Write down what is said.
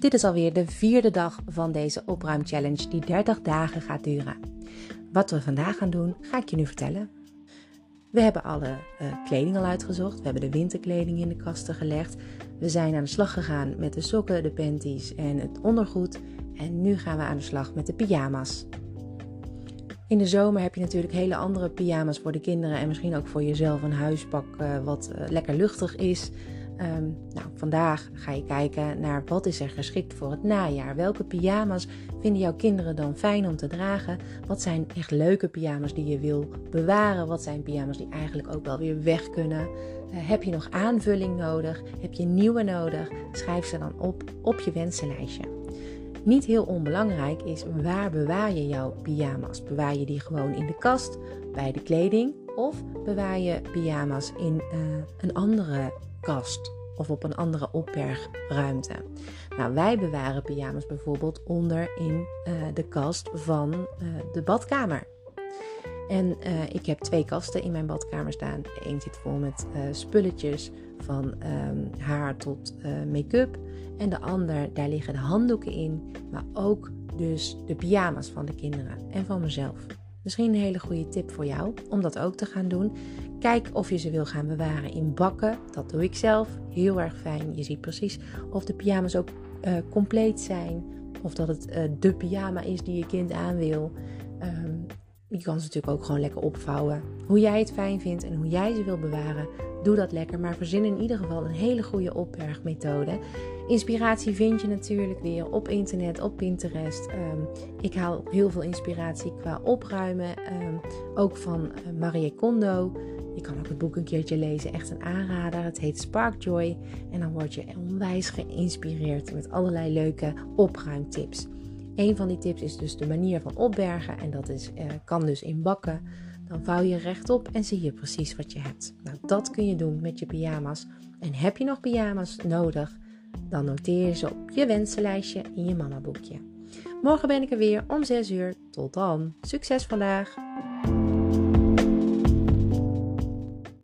Dit is alweer de vierde dag van deze opruimchallenge die 30 dagen gaat duren. Wat we vandaag gaan doen, ga ik je nu vertellen. We hebben alle uh, kleding al uitgezocht. We hebben de winterkleding in de kasten gelegd. We zijn aan de slag gegaan met de sokken, de panties en het ondergoed. En nu gaan we aan de slag met de pyjama's. In de zomer heb je natuurlijk hele andere pyjama's voor de kinderen en misschien ook voor jezelf een huispak uh, wat uh, lekker luchtig is. Um, nou, vandaag ga je kijken naar wat is er geschikt voor het najaar. Welke pyjama's vinden jouw kinderen dan fijn om te dragen? Wat zijn echt leuke pyjama's die je wil bewaren? Wat zijn pyjama's die eigenlijk ook wel weer weg kunnen? Uh, heb je nog aanvulling nodig? Heb je nieuwe nodig? Schrijf ze dan op op je wensenlijstje. Niet heel onbelangrijk is waar bewaar je jouw pyjama's? Bewaar je die gewoon in de kast, bij de kleding? Of bewaar je pyjama's in uh, een andere kast of op een andere opbergruimte. Nou, wij bewaren pyjama's bijvoorbeeld onder in uh, de kast van uh, de badkamer. En uh, ik heb twee kasten in mijn badkamer staan. Een zit vol met spulletjes van um, haar tot make-up. En de ander, daar liggen de handdoeken in. Maar ook dus de pyjama's van de kinderen en van mezelf. Misschien een hele goede tip voor jou om dat ook te gaan doen. Kijk of je ze wil gaan bewaren in bakken. Dat doe ik zelf. Heel erg fijn. Je ziet precies of de pyjama's ook uh, compleet zijn. Of dat het uh, de pyjama is die je kind aan wil. Um, je kan ze natuurlijk ook gewoon lekker opvouwen. Hoe jij het fijn vindt en hoe jij ze wil bewaren, doe dat lekker. Maar verzin in ieder geval een hele goede opbergmethode. Inspiratie vind je natuurlijk weer op internet, op Pinterest. Um, ik haal heel veel inspiratie qua opruimen. Um, ook van uh, Marie Kondo. Je kan ook het boek een keertje lezen. Echt een aanrader. Het heet Spark Joy. En dan word je onwijs geïnspireerd met allerlei leuke opruimtips. Een van die tips is dus de manier van opbergen. En dat is, uh, kan dus in bakken. Dan vouw je rechtop en zie je precies wat je hebt. Nou, dat kun je doen met je pyjama's. En heb je nog pyjama's nodig? Dan noteer je ze op je wensenlijstje in je mamaboekje. Morgen ben ik er weer om 6 uur. Tot dan. Succes vandaag!